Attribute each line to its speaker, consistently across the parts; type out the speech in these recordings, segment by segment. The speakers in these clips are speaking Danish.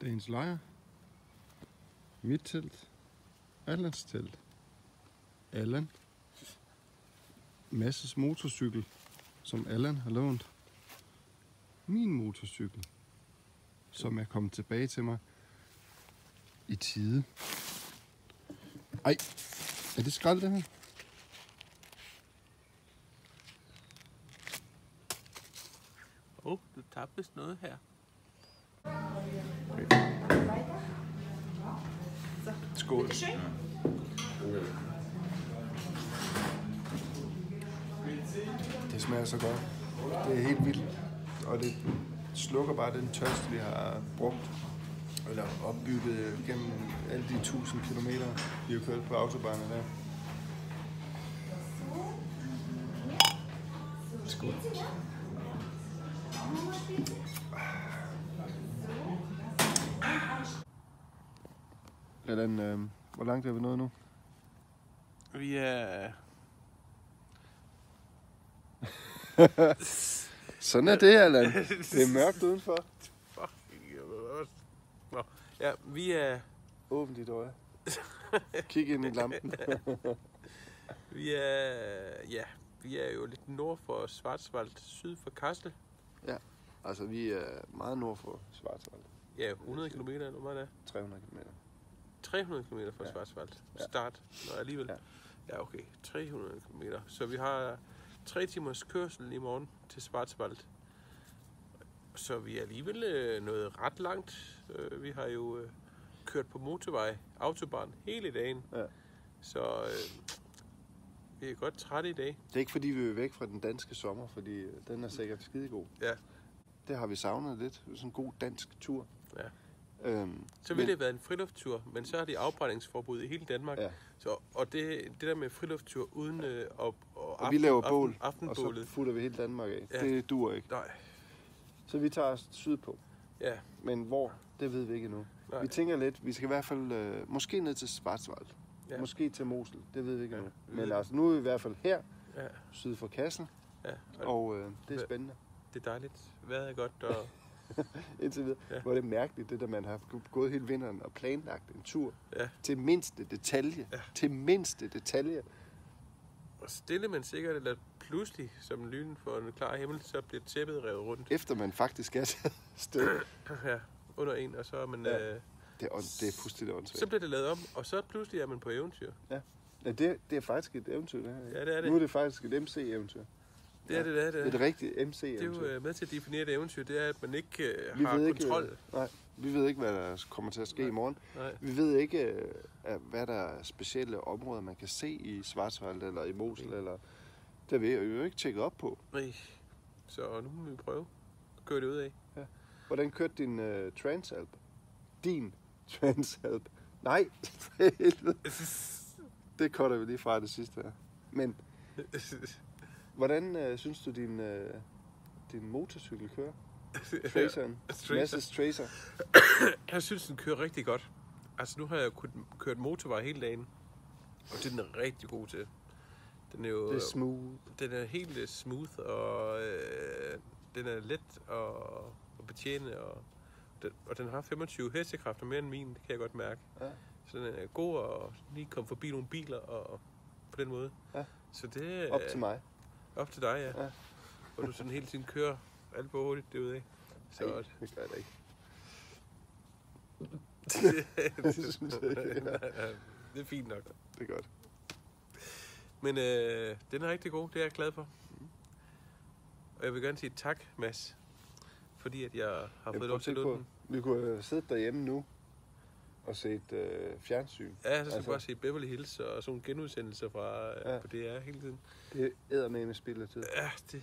Speaker 1: Dagens lejr. Mit telt. Allans telt. Allan. Masses motorcykel, som Allan har lånt. Min motorcykel, som er kommet tilbage til mig i tide. Ej, er det skrald det her?
Speaker 2: Åh, oh, du tabte noget her.
Speaker 1: Skål. Det smager så godt. Det er helt vildt. Og det slukker bare den tørst, vi har brugt. Eller opbygget gennem alle de tusind kilometer, vi har kørt på autobanen der. Skål. Allan, øh, hvor langt er vi nået nu?
Speaker 2: Vi er...
Speaker 1: Sådan er det, Allan. Det er mørkt udenfor.
Speaker 2: Fuck. Nå, ja, vi er...
Speaker 1: Åbn dit øje. Kig ind i lampen.
Speaker 2: Vi er... Ja, vi er jo lidt nord for Schwarzwald, syd for Kassel.
Speaker 1: altså, vi er meget nord for Schwarzwald.
Speaker 2: Ja, 100 km eller hvor meget er det?
Speaker 1: 300 km.
Speaker 2: 300 km fra
Speaker 1: Ja.
Speaker 2: Schwarzwald.
Speaker 1: Ja.
Speaker 2: Start. Nå, alligevel.
Speaker 1: Ja.
Speaker 2: Ja, okay. 300 km. Så vi har tre timers kørsel i morgen til Schwarzwald. Så vi er alligevel øh, nået ret langt. Øh, vi har jo øh, kørt på motorvej, autobahn, hele dagen.
Speaker 1: Ja.
Speaker 2: Så øh, vi er godt trætte i dag.
Speaker 1: Det er ikke fordi, vi er væk fra den danske sommer, fordi øh, den er sikkert skidegod.
Speaker 2: Ja.
Speaker 1: Det har vi savnet lidt. Sådan en god dansk tur.
Speaker 2: Ja.
Speaker 1: Øhm,
Speaker 2: Så ville det have været en frilufttur, men så har de afbrændingsforbud i hele Danmark.
Speaker 1: Ja.
Speaker 2: Så, og det, det der med frilufttur uden øh, og, og,
Speaker 1: Og vi laver bål,
Speaker 2: aften,
Speaker 1: og så
Speaker 2: aftenbålet.
Speaker 1: futter vi hele Danmark af.
Speaker 2: Ja.
Speaker 1: Det duer ikke.
Speaker 2: Nej,
Speaker 1: Så vi tager os sydpå.
Speaker 2: ja,
Speaker 1: Men hvor, det ved vi ikke endnu.
Speaker 2: nej.
Speaker 1: Vi tænker lidt, vi skal i hvert fald øh, måske ned til Schwarzwald.
Speaker 2: Ja.
Speaker 1: Måske til Mosel. Det ved vi ikke
Speaker 2: Ja,
Speaker 1: endnu. Men altså, nu er vi i hvert fald her,
Speaker 2: Ja,
Speaker 1: syd for Kassel.
Speaker 2: ja. Og
Speaker 1: Og øh, det er spændende.
Speaker 2: det er dejligt. Vejret er godt, og
Speaker 1: Indtil videre.
Speaker 2: Ja.
Speaker 1: Ja. Hvor er det mærkeligt, det der man har gået hele vinteren og planlagt en tur.
Speaker 2: Ja.
Speaker 1: Til mindste detalje.
Speaker 2: Ja.
Speaker 1: Til mindste detalje.
Speaker 2: og stille men sikkert, eller pludselig, som lynen for en klar himmel, så bliver tæppet revet rundt
Speaker 1: Efter man faktisk er sted.
Speaker 2: ja, under en, og så er man...
Speaker 1: Ja.
Speaker 2: Øh,
Speaker 1: Det er, det er fuldstændig
Speaker 2: så
Speaker 1: åndssvagt.
Speaker 2: bliver det lavet om, og så pludselig er man på eventyr.
Speaker 1: Ja, det, det er faktisk et eventyr, det her.
Speaker 2: Ja, det er det.
Speaker 1: Nu er det faktisk et MC-eventyr.
Speaker 2: Det er det, det er
Speaker 1: Det er et rigtigt
Speaker 2: Det er
Speaker 1: MC-eventyr.
Speaker 2: jo øh, med til at definere et eventyr, det er, at man ikke øh,
Speaker 1: Vi
Speaker 2: har
Speaker 1: ved ikke,
Speaker 2: kontrol.
Speaker 1: øh, Nej, vi ved ikke, hvad der kommer til at ske
Speaker 2: Nej.
Speaker 1: i morgen.
Speaker 2: Nej.
Speaker 1: Vi ved ikke, øh, hvad der er specielle områder, man kan se i Schwarzwald eller i Mosel.
Speaker 2: Nej.
Speaker 1: Eller... Det har vi jo ikke tjekket op på.
Speaker 2: Nej. Så nu må vi prøve at køre det ud af.
Speaker 1: Hvordan kørte din uh, Transalp? Din Transalp? Nej, det cutter vi lige fra det sidste her. Men hvordan uh, synes du, din, uh, din motorcykel kører? Traceren?
Speaker 2: Tracer.
Speaker 1: Masses Tracer?
Speaker 2: Jeg synes, den kører rigtig godt. Altså, nu har jeg kun kørt motorvej hele dagen. Og det er den rigtig god til. Den er jo...
Speaker 1: Det er smooth.
Speaker 2: Den er helt øh, smooth, og øh, den er let at, at betjene, og den, og den har 25 hestekræfter mere end min, det kan jeg godt mærke.
Speaker 1: Ja.
Speaker 2: Så den er god at lige komme forbi nogle biler, og på den måde.
Speaker 1: Ja.
Speaker 2: Så det
Speaker 1: Op til mig.
Speaker 2: Op til dig, ja.
Speaker 1: Ja.
Speaker 2: Hvor du sådan hele tiden kører alt for hurtigt derude. Så
Speaker 1: Ej, det gør jeg da ikke.
Speaker 2: det,
Speaker 1: synes jeg ikke,
Speaker 2: det er fint nok.
Speaker 1: Det er godt.
Speaker 2: Men øh, den er rigtig god, det er jeg glad for. Og jeg vil gerne sige tak, Mads, fordi at jeg har fået lov til at den.
Speaker 1: vi kunne have siddet derhjemme nu og set øh, fjernsyn.
Speaker 2: Ja, så skal
Speaker 1: Altså-
Speaker 2: bare se Beverly Hills og sådan nogle genudsendelser fra
Speaker 1: Ja.
Speaker 2: ja. på DR hele tiden.
Speaker 1: Det æder med med spild af tid.
Speaker 2: Ja, det,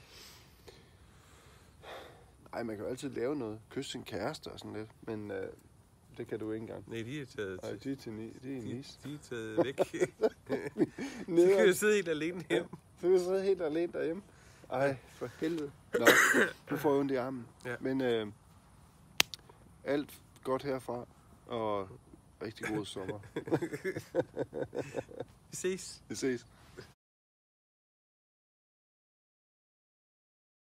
Speaker 1: Ej, man kan jo altid lave noget. Kysse sin kæreste og sådan lidt. Men øh, det kan du ikke engang.
Speaker 2: nej, de er taget,
Speaker 1: Ej, de er, til ni, de er
Speaker 2: de,
Speaker 1: nis.
Speaker 2: de er taget væk. de kan jo sidde helt alene hjem.
Speaker 1: Så kan sidde helt alene derhjemme. Ej, for helvede. Nå, du får ondt i armen.
Speaker 2: Ja.
Speaker 1: Men øh, alt godt herfra, og rigtig god sommer.
Speaker 2: Vi ses.
Speaker 1: Vi ses.